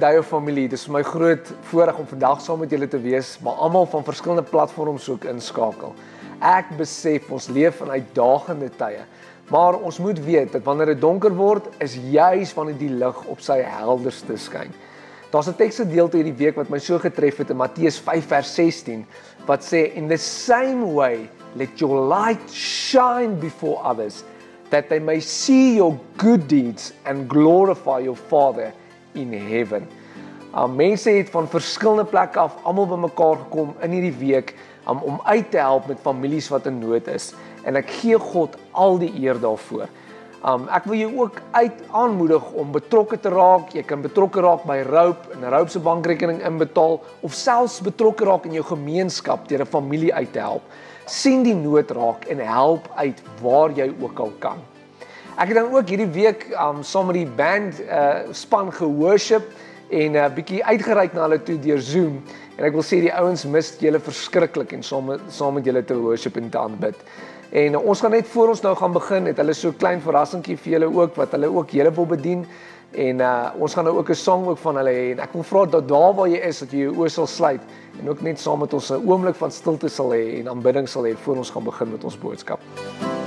Indyo familie, dis vir my groot voorreg om vandag saam met julle te wees, maar almal van verskillende platforms ook inskakel. Ek besef ons leef in uitdagende tye, maar ons moet weet dat wanneer dit donker word, is juis wanneer die lig op sy helderste skyn. Daar's 'n teksgedeelte hierdie week wat my so getref het in Matteus 5 vers 16 wat sê in the same way let your light shine before others that they may see your good deeds and glorify your Father in heaven. Um mense het van verskillende plekke af almal bymekaar gekom in hierdie week um, om uit te help met families wat in nood is en ek gee God al die eer daarvoor. Um ek wil jou ook uit aanmoedig om betrokke te raak. Jy kan betrokke raak by Rope en Rope se bankrekening inbetaal of selfs betrokke raak in jou gemeenskap deur 'n familie uit te help. sien die nood raak en help uit waar jy ook al kan. Ek het dan ook hierdie week um saam met die band uh span geworship en 'n uh, bietjie uitgereik na hulle toe deur Zoom en ek wil sê die ouens mis julle verskriklik en saam saam met julle te worship en te aanbid. En uh, ons gaan net voor ons nou gaan begin het hulle so klein verrassingkie vir julle ook wat hulle ook julle wil bedien en uh ons gaan nou ook 'n song ook van hulle hê en ek wil vra dat daar waar jy is dat jy jou oë sal sluit en ook net saam met ons 'n oomblik van stilte sal hê en aanbidding sal hê voor ons gaan begin met ons boodskap. light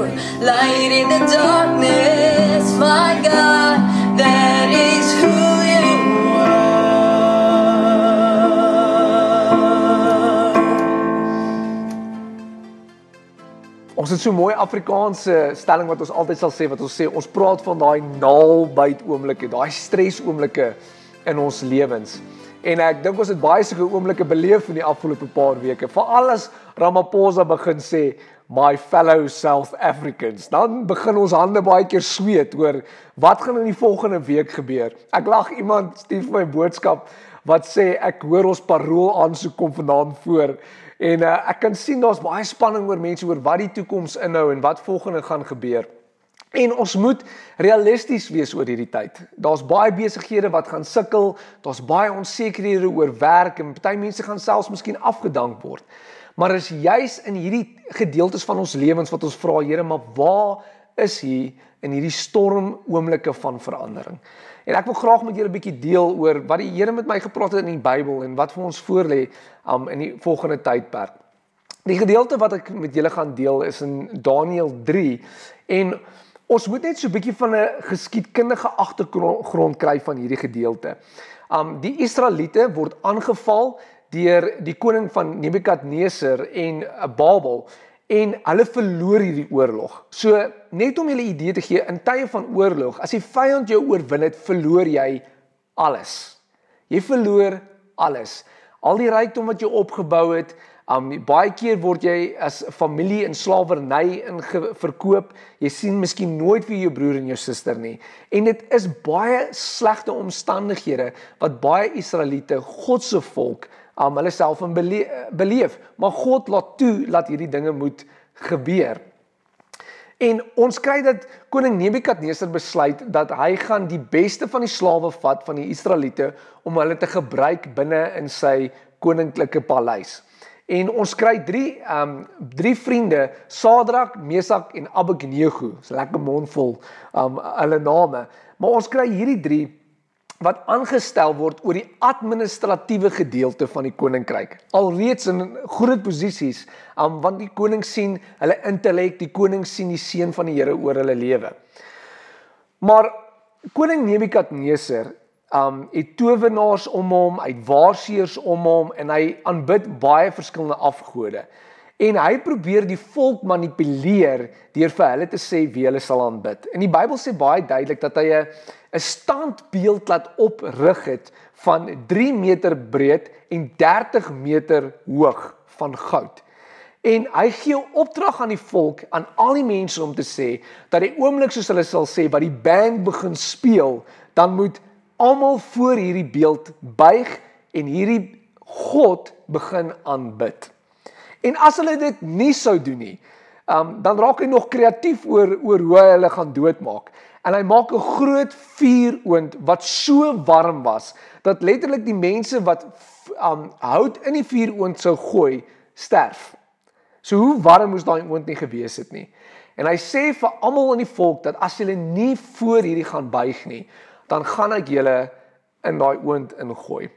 keeper, light in the darkness, my God, that is who you are. Ons het so mooi Afrikaanse stelling wat ons altyd sal sê wat ons sê ons praat van daai naalbyt oomblikke, daai stres oomblikke in ons lewens. En ek dink ons het baie sulke oomblikke beleef in die afgelope paar weke. Veral as Ramaphosa begin sê my fellow South Africans, dan begin ons hande baie keer sweet oor wat gaan in die volgende week gebeur. Ek lag iemand stuur vir my boodskap wat sê ek hoor ons parool aansoek kom vanaand voor en uh, ek kan sien daar's baie spanning oor mense oor wat die toekoms inhou en wat volgende gaan gebeur. En ons moet realisties wees oor hierdie tyd. Daar's baie besighede wat gaan sukkel, daar's baie onsekerhede oor werk en party mense gaan selfs miskien afgedank word. Maar is juis in hierdie gedeeltes van ons lewens wat ons vra, Here, maar waar is U in hierdie storm oomblikke van verandering? En ek wil graag met julle 'n bietjie deel oor wat die Here met my gepraat het in die Bybel en wat vir ons voorlê um, in die volgende tydperk. Die gedeelte wat ek met julle gaan deel is in Daniël 3 en ons moet net so 'n bietjie van 'n geskiedkundige agtergrond kry van hierdie gedeelte. Um die Israeliete word aangeval deur die koning van Nebukadneser en uh, Babel en hulle verloor hierdie oorlog. So net om julle idee te gee, in tye van oorlog, as die vyand jou oorwin het, verloor jy alles. Jy verloor alles. Al die rykdom wat jy opgebou het, um baie keer word jy as familie in slawerny ingeverkoop. Jy sien miskien nooit vir jou broer en jou suster nie. En dit is baie slegte omstandighede wat baie Israeliete, God se volk, um hulle self in bele beleef. Maar God laat toe dat hierdie dinge moet gebeur. En ons kry dat koning Nebukadneser besluit dat hy gaan die beste van die slawe vat van die Israeliete om hulle te gebruik binne in sy koninklike paleis. En ons kry drie ehm um, drie vriende, Sadrak, Mesak en Abednego. Dis lekker mondvol ehm um, hulle name. Maar ons kry hierdie drie wat aangestel word oor die administratiewe gedeelte van die koninkryk. Alreeds in groot posisies, um, want die koning sien hulle intellek, die koning sien die seën van die Here oor hulle lewe. Maar koning Nebukadneser um het towenaars om hom, hy het waarseers om hom en hy aanbid baie verskillende afgode. En hy probeer die volk manipuleer deur vir hulle te sê wie hulle sal aanbid. En die Bybel sê baie duidelik dat hy 'n 'n standbeeld laat oprig het van 3 meter breed en 30 meter hoog van goud. En hy gee opdrag aan die volk, aan al die mense om te sê dat die oomblik soos hulle sal sê wat die band begin speel, dan moet almal voor hierdie beeld buig en hierdie God begin aanbid. En as hulle dit nie sou doen nie, um, dan raak hy nog kreatief oor oor hoe hy hulle gaan doodmaak. En hy maak 'n groot vuuroond wat so warm was dat letterlik die mense wat um hout in die vuuroond sou gooi, sterf. So hoe warm moes daai oond nie gewees het nie. En hy sê vir almal in die volk dat as julle nie voor hierdie gaan buig nie, dan gaan ek julle in daai oond ingooi.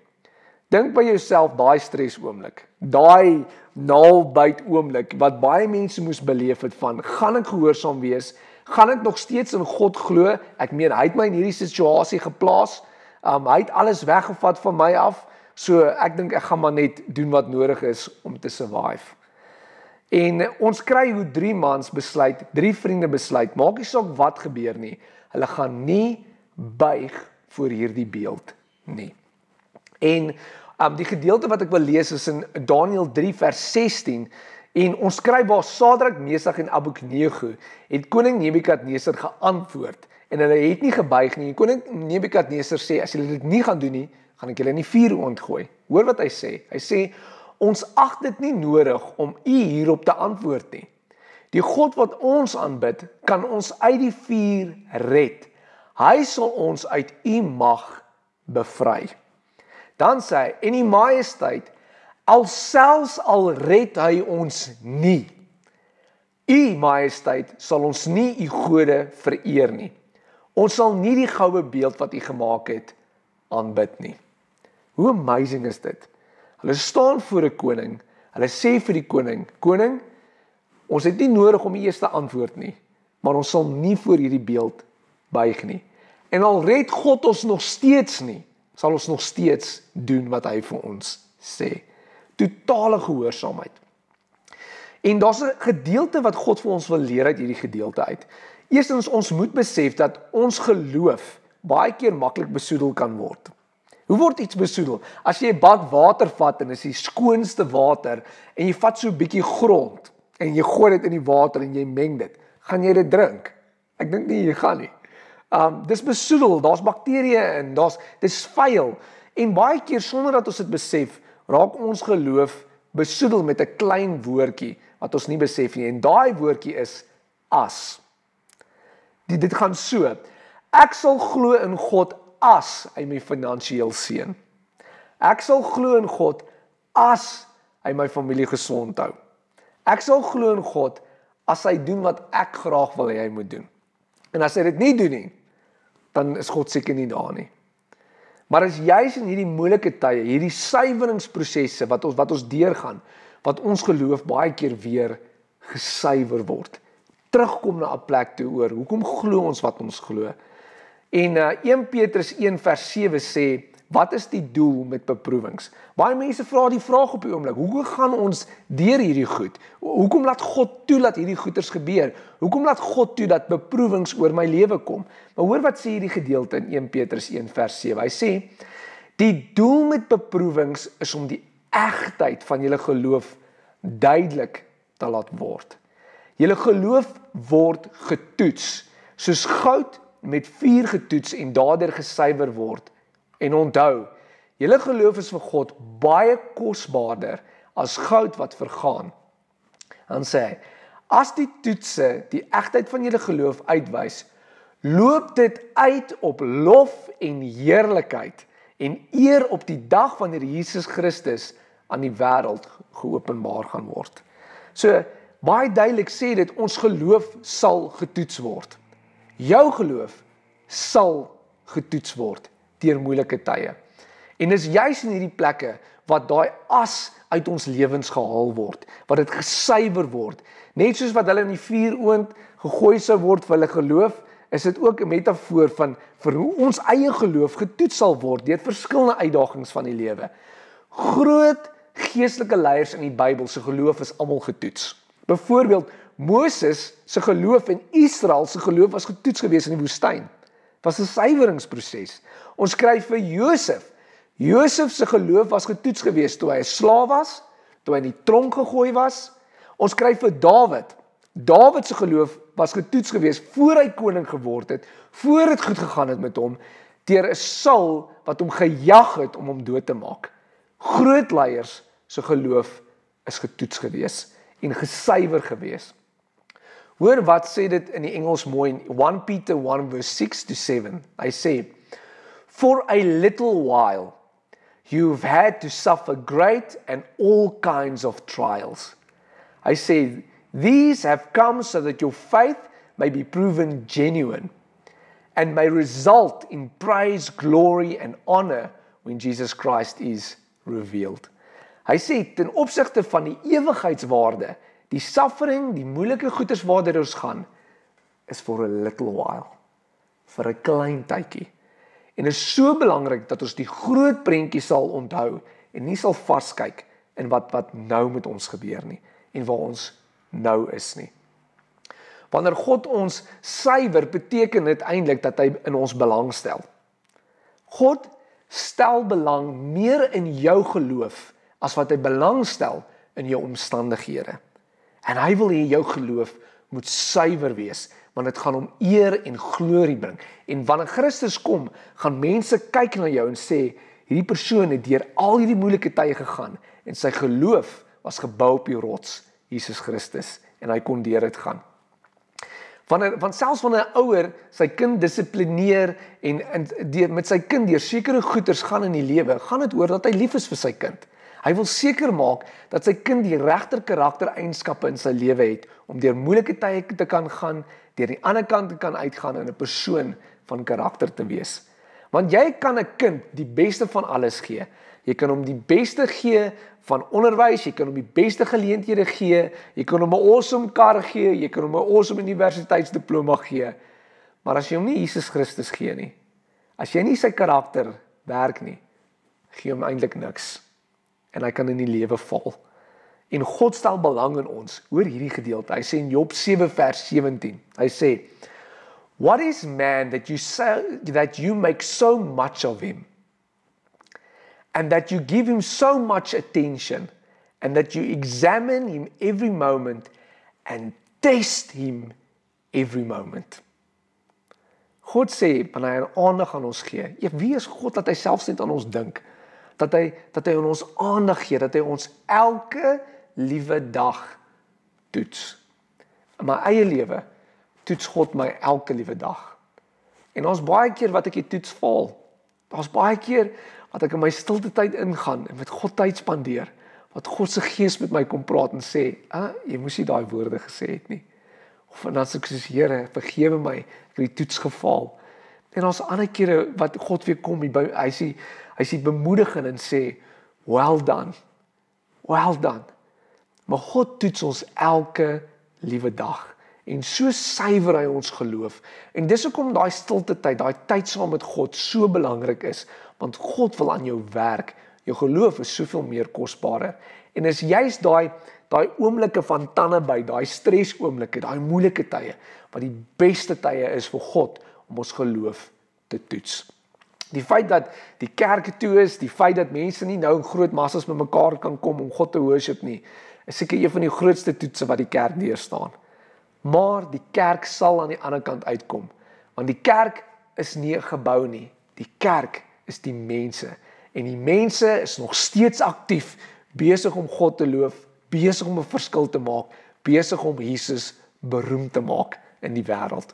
Dink by jouself daai stres oomblik. Daai naalbyt oomblik wat baie mense moes beleef het van gaan ek gehoorsaam wees? Gaan ek nog steeds in God glo? Ek meen hy het my in hierdie situasie geplaas. Um hy het alles weggevat van my af. So ek dink ek gaan maar net doen wat nodig is om te survive. En ons kry hoe drie mans besluit, drie vriende besluit, maak nie saak wat gebeur nie. Hulle gaan nie buig voor hierdie beeld nie. En Um die gedeelte wat ek wil lees is in Daniël 3 vers 16 en ons skryf waar Sadrak, Mesach en Abednego het koning Nebukadneser geantwoord en hulle het nie gebuig nie. Koning Nebukadneser sê as julle dit nie gaan doen nie, gaan ek julle in die vuur ontgooi. Hoor wat hy sê. Hy sê ons ag dit nie nodig om u hierop te antwoord nie. Die God wat ons aanbid, kan ons uit die vuur red. Hy sal ons uit u mag bevry. Dan sê hy en die majesteit alselfs al red hy ons nie. U majesteit sal ons nie u gode vereer nie. Ons sal nie die goue beeld wat u gemaak het aanbid nie. Hoe amazing is dit? Hulle staan voor 'n koning. Hulle sê vir die koning: "Koning, ons het nie nodig om die eerste antwoord nie, maar ons sal nie voor hierdie beeld buig nie. En al red God ons nog steeds nie, sal ons nog steeds doen wat hy vir ons sê. Totale gehoorsaamheid. En daar's 'n gedeelte wat God vir ons wil leer uit hierdie gedeelte uit. Eerstens ons moet besef dat ons geloof baie keer maklik besoedel kan word. Hoe word iets besoedel? As jy 'n bak water vat en dit is die skoonste water en jy vat so 'n bietjie grond en jy gooi dit in die water en jy meng dit, gaan jy dit drink? Ek dink nie jy gaan nie. Um dis besoedel, daar's bakterieë in, daar's dis vuil en baie keer sonder dat ons dit besef, raak ons geloof besoedel met 'n klein woordjie wat ons nie besef nie en daai woordjie is as. Dit dit gaan so. Ek sal glo in God as hy my finansiëel seën. Ek sal glo in God as hy my familie gesond hou. Ek sal glo in God as hy doen wat ek graag wil hê hy moet doen. En as hy dit nie doen nie, dan is God seker nie daar nie. Maar as jy's in hierdie moeilike tye, hierdie suiweringsprosesse wat ons wat ons deurgaan, wat ons geloof baie keer weer gesuiwer word, terugkom na 'n plek toe oor hoekom glo ons wat ons glo. En uh, 1 Petrus 1 vers 7 sê Wat is die doel met beproewings? Baie mense vra die vraag op die oomblik, hoe gaan ons deur hierdie goed? Hoekom laat God toe dat hierdie goeters gebeur? Hoekom laat God toe dat beproewings oor my lewe kom? Maar hoor wat sê hierdie gedeelte in 1 Petrus 1 vers 7. Hy sê die doel met beproewings is om die egtheid van julle geloof duidelik te laat word. Julle geloof word getoets soos goud met vuur getoets en daardeur gesuiwer word En onthou, julle geloof is vir God baie kosbaarder as goud wat vergaan. Dan sê hy: As die toetse die egtheid van julle geloof uitwys, loop dit uit op lof en heerlikheid en eer op die dag wanneer Jesus Christus aan die wêreld geopenbaar gaan word. So baie duidelik sê dit ons geloof sal getoets word. Jou geloof sal getoets word deur moeilike tye. En dis juis in hierdie plekke wat daai as uit ons lewens gehaal word, wat dit gesuiwer word. Net soos wat hulle in die vuur oond gegooi sou word vir hulle geloof, is dit ook 'n metafoor van vir hoe ons eie geloof getoets sal word deur verskillende uitdagings van die lewe. Groot geestelike leiers in die Bybel se geloof is almal getoets. Byvoorbeeld Moses se geloof en Israel se geloof was getoets geweest in die woestyn. Was 'n suiweringsproses. Ons skryf vir Josef. Josef se geloof was getoets geweest toe hy 'n slaaf was, toe hy in die tronk gegooi was. Ons skryf vir Dawid. Dawid se geloof was getoets geweest voor hy koning geword het, voor dit goed gegaan het met hom deur 'n Saul wat hom gejag het om hom dood te maak. Groot leiers se geloof is getoets geweest en gesuiwer geweest. Hoor wat sê dit in die Engels mooi in 1 Peter 1 verse 6 to 7. Hy sê For a little while, you've had to suffer great and all kinds of trials. I say, these have come so that your faith may be proven genuine and may result in praise, glory, and honor when Jesus Christ is revealed. Hy sê ten opsigte van die ewigheidswaarde, die suffering, die moeilike goeders waartoe ons gaan, is for a little while, vir 'n klein tydjie. En dit is so belangrik dat ons die groot prentjie sal onthou en nie sal vaskyk in wat wat nou met ons gebeur nie en waar ons nou is nie. Wanneer God ons suiwer, beteken dit eintlik dat hy in ons belang stel. God stel belang meer in jou geloof as wat hy belang stel in jou omstandighede. En hy wil hê jou geloof moet suiwer wees want dit gaan hom eer en glorie bring. En wanneer Christus kom, gaan mense kyk na jou en sê hierdie persoon het deur al hierdie moeilike tye gegaan en sy geloof was gebou op die rots Jesus Christus en hy kon deur dit gaan. Wanneer van selfs wanneer 'n ouer sy kind dissiplineer en in deur met sy kind deur sekere goeters gaan in die lewe, gaan dit oor dat hy lief is vir sy kind. Hy wil seker maak dat sy kind die regter karaktereienskappe in sy lewe het om deur moeilike tye te kan gaan, deur die ander kant te kan uitgaan en 'n persoon van karakter te wees. Want jy kan 'n kind die beste van alles gee. Jy kan hom die beste gee van onderwys, jy kan hom die beste geleenthede gee, jy kan hom 'n awesome kar gee, jy kan hom 'n awesome universiteitsdiploma gee. Maar as jy hom nie Jesus Christus gee nie, as jy nie sy karakter werk nie, gee hom eintlik niks. En hy kan in die lewe val. En God stel belang in ons. Hoor hierdie gedeelte. Hy sê in Job 7 vers 17. Hy sê What is man that you say that you make so much of him? And that you give him so much attention and that you examine him every moment and test him every moment. God sê wanneer hy aandag aan ons gee. Ek is God dat hy selfs net aan ons dink? Dat hy dat hy aan ons aandag gee, dat hy ons elke liewe dag toets. In my eie lewe toets God my elke liewe dag. En ons baie keer wat ek die toets val. Daar's baie keer wat ek in my stilte tyd ingaan en met God tyd spandeer. Wat God se gees met my kom praat en sê, "Ag, ah, jy moes nie daai woorde gesê het nie." Of dan sê ek soos Here, vergewe my, ek het die toets gefaal. En ons ander kere wat God weer kom, hy sê hy sê bemoedigend en sê, "Well done." Well done. Maar God toets ons elke liewe dag en so suiwer hy ons geloof. En dis hoekom daai stilte tyd, daai tyd saam met God so belangrik is, want God wil aan jou werk. Jou geloof is soveel meer kosbaar. En is juist daai daai oomblikke van tande by, daai stres oomblikke, daai moeilike tye wat die beste tye is vir God om ons geloof te toets. Die feit dat die kerke toe is, die feit dat mense nie nou in groot massas bymekaar kan kom om God te worship nie, is seker een van die grootste toetse wat die kerk deurstaan. Maar die kerk sal aan die ander kant uitkom. Want die kerk is nie 'n gebou nie. Die kerk is die mense en die mense is nog steeds aktief besig om God te loof, besig om 'n verskil te maak, besig om Jesus beroemd te maak in die wêreld.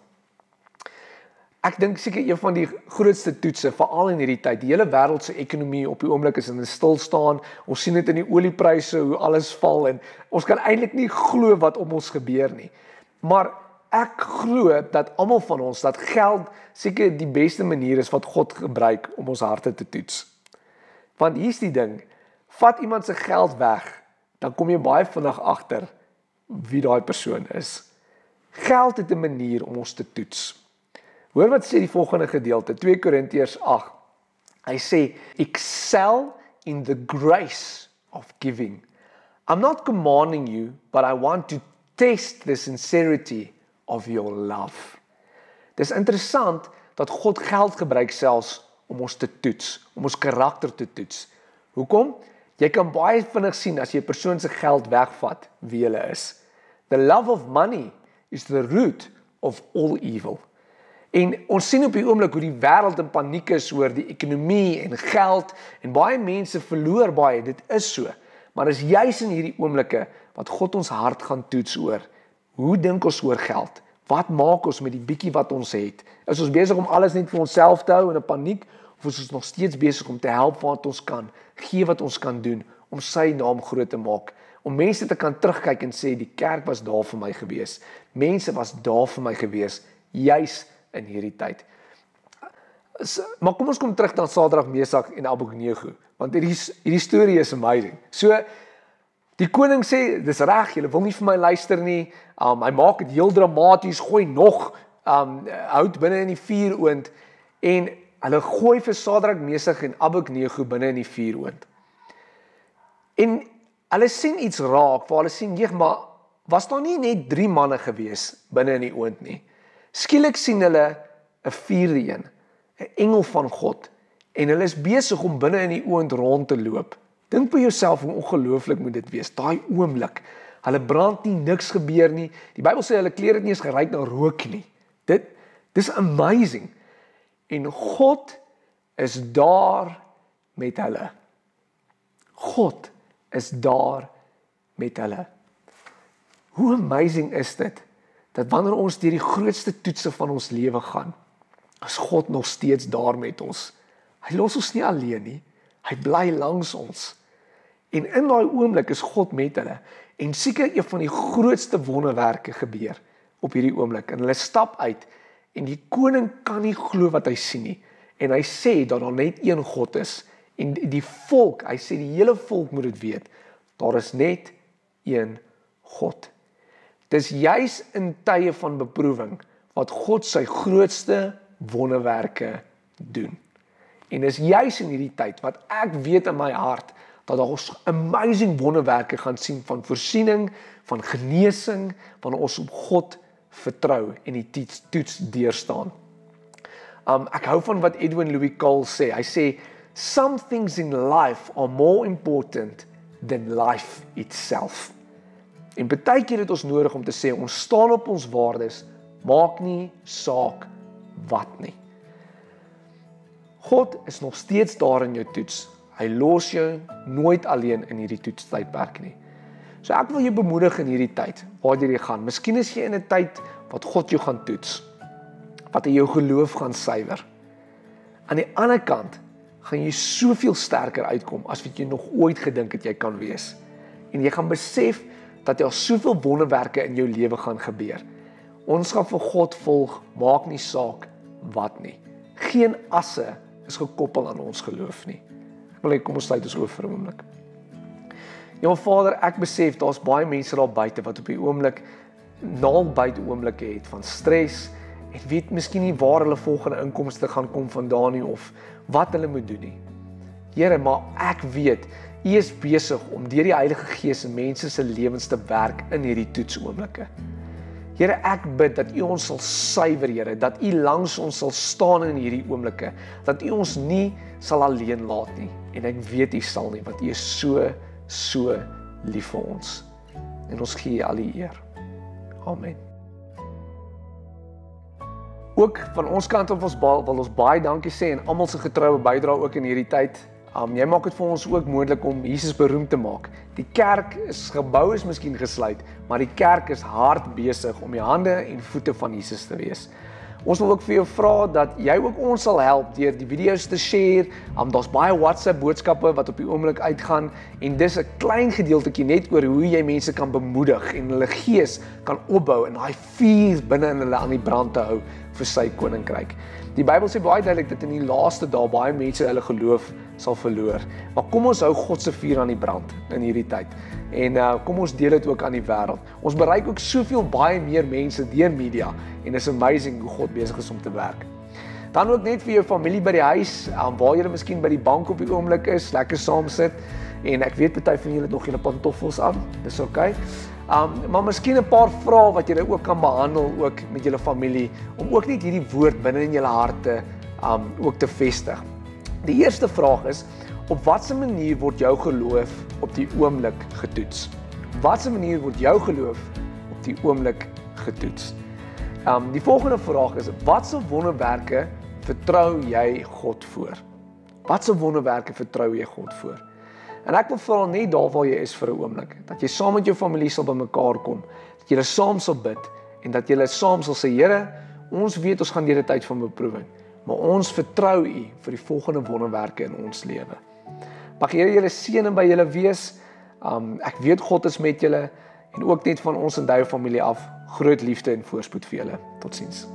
Ek dink seker een van die grootste toetse veral in hierdie tyd, die hele wêreld se ekonomie op die oomblik is in 'n stilstaan. Ons sien dit in die oliepryse hoe alles val en ons kan eintlik nie glo wat om ons gebeur nie. Maar ek glo dat almal van ons dat geld seker die beste manier is wat God gebruik om ons harte te toets. Want hier's die ding, vat iemand se geld weg, dan kom jy baie vinnig agter wie daai persoon is. Geld het 'n manier om ons te toets. Hoor wat sê die volgende gedeelte, 2 Korintiërs 8. Hy sê, "Excel in the grace of giving. I'm not commanding you, but I want to test the sincerity of your love." Dis interessant dat God geld gebruik selfs om ons te toets, om ons karakter te toets. Hoekom? Jy kan baie vinnig sien as jy 'n persoon se geld wegvat wie hulle is. The love of money is the root of all evil. En ons sien op die oomblik hoe die wêreld in paniek is oor die ekonomie en geld en baie mense verloor baie. Dit is so. Maar is juis in hierdie oomblikke wat God ons hart gaan toets oor. Hoe dink ons oor geld? Wat maak ons met die bietjie wat ons het? Is ons besig om alles net vir onsself te hou in 'n paniek of is ons nog steeds besig om te help wat ons kan, gee wat ons kan doen om sy naam groot te maak? Om mense te kan terugkyk en sê die kerk was daar vir my gewees. Mense was daar vir my gewees juis in hierdie tyd. Maar kom ons kom terug na Sadrag, Mesach en Abednego, want hierdie hierdie storie is amazing. So die koning sê, "Dis reg, julle wil nie vir my luister nie." Um hy maak dit heel dramaties, gooi nog um hout binne in die vuuroond en hulle gooi vir Sadrag, Mesach en Abednego binne in die vuuroond. En hulle sien iets raak, waar hulle sien, "Jeg, maar was daar nie net 3 manne gewees binne in die oond nie?" Skielik sien hulle 'n vierde een, 'n engel van God en hulle is besig om binne in die oond rond te loop. Dink by jouself hoe ongelooflik moet dit wees, daai oomblik. Hulle brand nie, niks gebeur nie. Die Bybel sê hulle klere het nie eens geruik na rook nie. Dit dis amazing. En God is daar met hulle. God is daar met hulle. Hoe amazing is dit dat wanneer ons deur die grootste toetse van ons lewe gaan, is God nog steeds daar met ons. Hy los ons nie alleen nie. Hy bly langs ons. En in daai oomblik is God met hulle en seker een van die grootste wonderwerke gebeur op hierdie oomblik. En hulle stap uit en die koning kan nie glo wat hy sien nie. En hy sê dat daar net een God is en die volk, hy sê die hele volk moet dit weet. Daar is net een God. Dis juis in tye van beproewing wat God sy grootste wonderwerke doen. En dis juis in hierdie tyd wat ek weet in my hart dat daar ons amazing wonderwerke gaan sien van voorsiening, van genesing, van ons op God vertrou en die toets, toets deurstaan. Um ek hou van wat Edwin Louis Cole sê. Hy sê some things in life are more important than life itself. En baie keer het ons nodig om te sê ons staan op ons waardes, maak nie saak wat nie. God is nog steeds daar in jou toets. Hy los jou nooit alleen in hierdie toetstydperk nie. So ek wil jou bemoedig in hierdie tyd waar jy gaan. Miskien is jy in 'n tyd wat God jou gaan toets. Wat hy jou geloof gaan suiwer. Aan die ander kant gaan jy soveel sterker uitkom as wat jy nog ooit gedink het jy kan wees. En jy gaan besef dat daar soveel wonderwerke in jou lewe gaan gebeur. Ons gaan vir God volg, maak nie saak wat nie. Geen asse is gekoppel aan ons geloof nie. Ek wil hê kom ons sluit ons oë vir 'n oomblik. Ja Vader, ek besef daar's baie mense daar buite wat op die oomblik naal buite oomblikke het van stres en weet miskien nie waar hulle volgende inkomste gaan kom vandaan nie of wat hulle moet doen nie. Here, maar ek weet U is besig om deur die Heilige Gees in mense se lewens te werk in hierdie toetsoomblikke. Here, ek bid dat U ons sal suiwer, Here, dat U langs ons sal staan in hierdie oomblikke, dat U ons nie sal alleen laat nie. En ek weet U sal nie, want U is so so lief vir ons. En ons gee U al die eer. Amen. Ook van ons kant af ons wil ons baie dankie sê en almal se getroue bydrae ook in hierdie tyd. Um jy maak dit vir ons ook moontlik om Jesus beroem te maak. Die kerk is gebou is miskien gesluit, maar die kerk is hard besig om die hande en voete van Jesus te wees. Ons wil ook vir jou vra dat jy ook ons sal help deur die video's te share. Um daar's baie WhatsApp boodskappe wat op die oomblik uitgaan en dis 'n klein gedeeltjie net oor hoe jy mense kan bemoedig en hulle gees kan opbou en daai vuur binne in hulle aan die brand te hou vir sy koninkryk. Die Bybel sê baie duidelik dat in die laaste dae baie mense hulle geloof sal verloor. Maar kom ons hou God se vuur aan die brand in hierdie tyd. En uh kom ons deel dit ook aan die wêreld. Ons bereik ook soveel baie meer mense deur media en is amazing hoe God besig is om te werk. Dan ook net vir jou familie by die huis, um, waar jy miskien by die bank op die oomblik is, lekker saam sit en ek weet party van julle het nog julle pantoffels aan. Dis oukei. Okay. Um maar miskien 'n paar vrae wat jy ook kan behandel ook met julle familie om ook net hierdie woord binne in julle harte um ook te vestig. Die eerste vraag is op watter manier word jou geloof op die oomblik getoets? Watter manier word jou geloof op die oomblik getoets? Um die volgende vraag is watse wonderwerke vertrou jy God voor? Watse wonderwerke vertrou jy God voor? En ek wil vra net daar waar jy is vir 'n oomblik, dat jy saam met jou familie sal bymekaar kom, dat julle saam sal bid en dat julle saam sal sê Here, ons weet ons gaan deur 'n tyd van beproewing maar ons vertrou U vir die volgende wonderwerke in ons lewe. Mag Here julle seën by julle wees. Um ek weet God is met julle en ook net van ons en daai familie af groot liefde en voorspoed vir julle. Totsiens.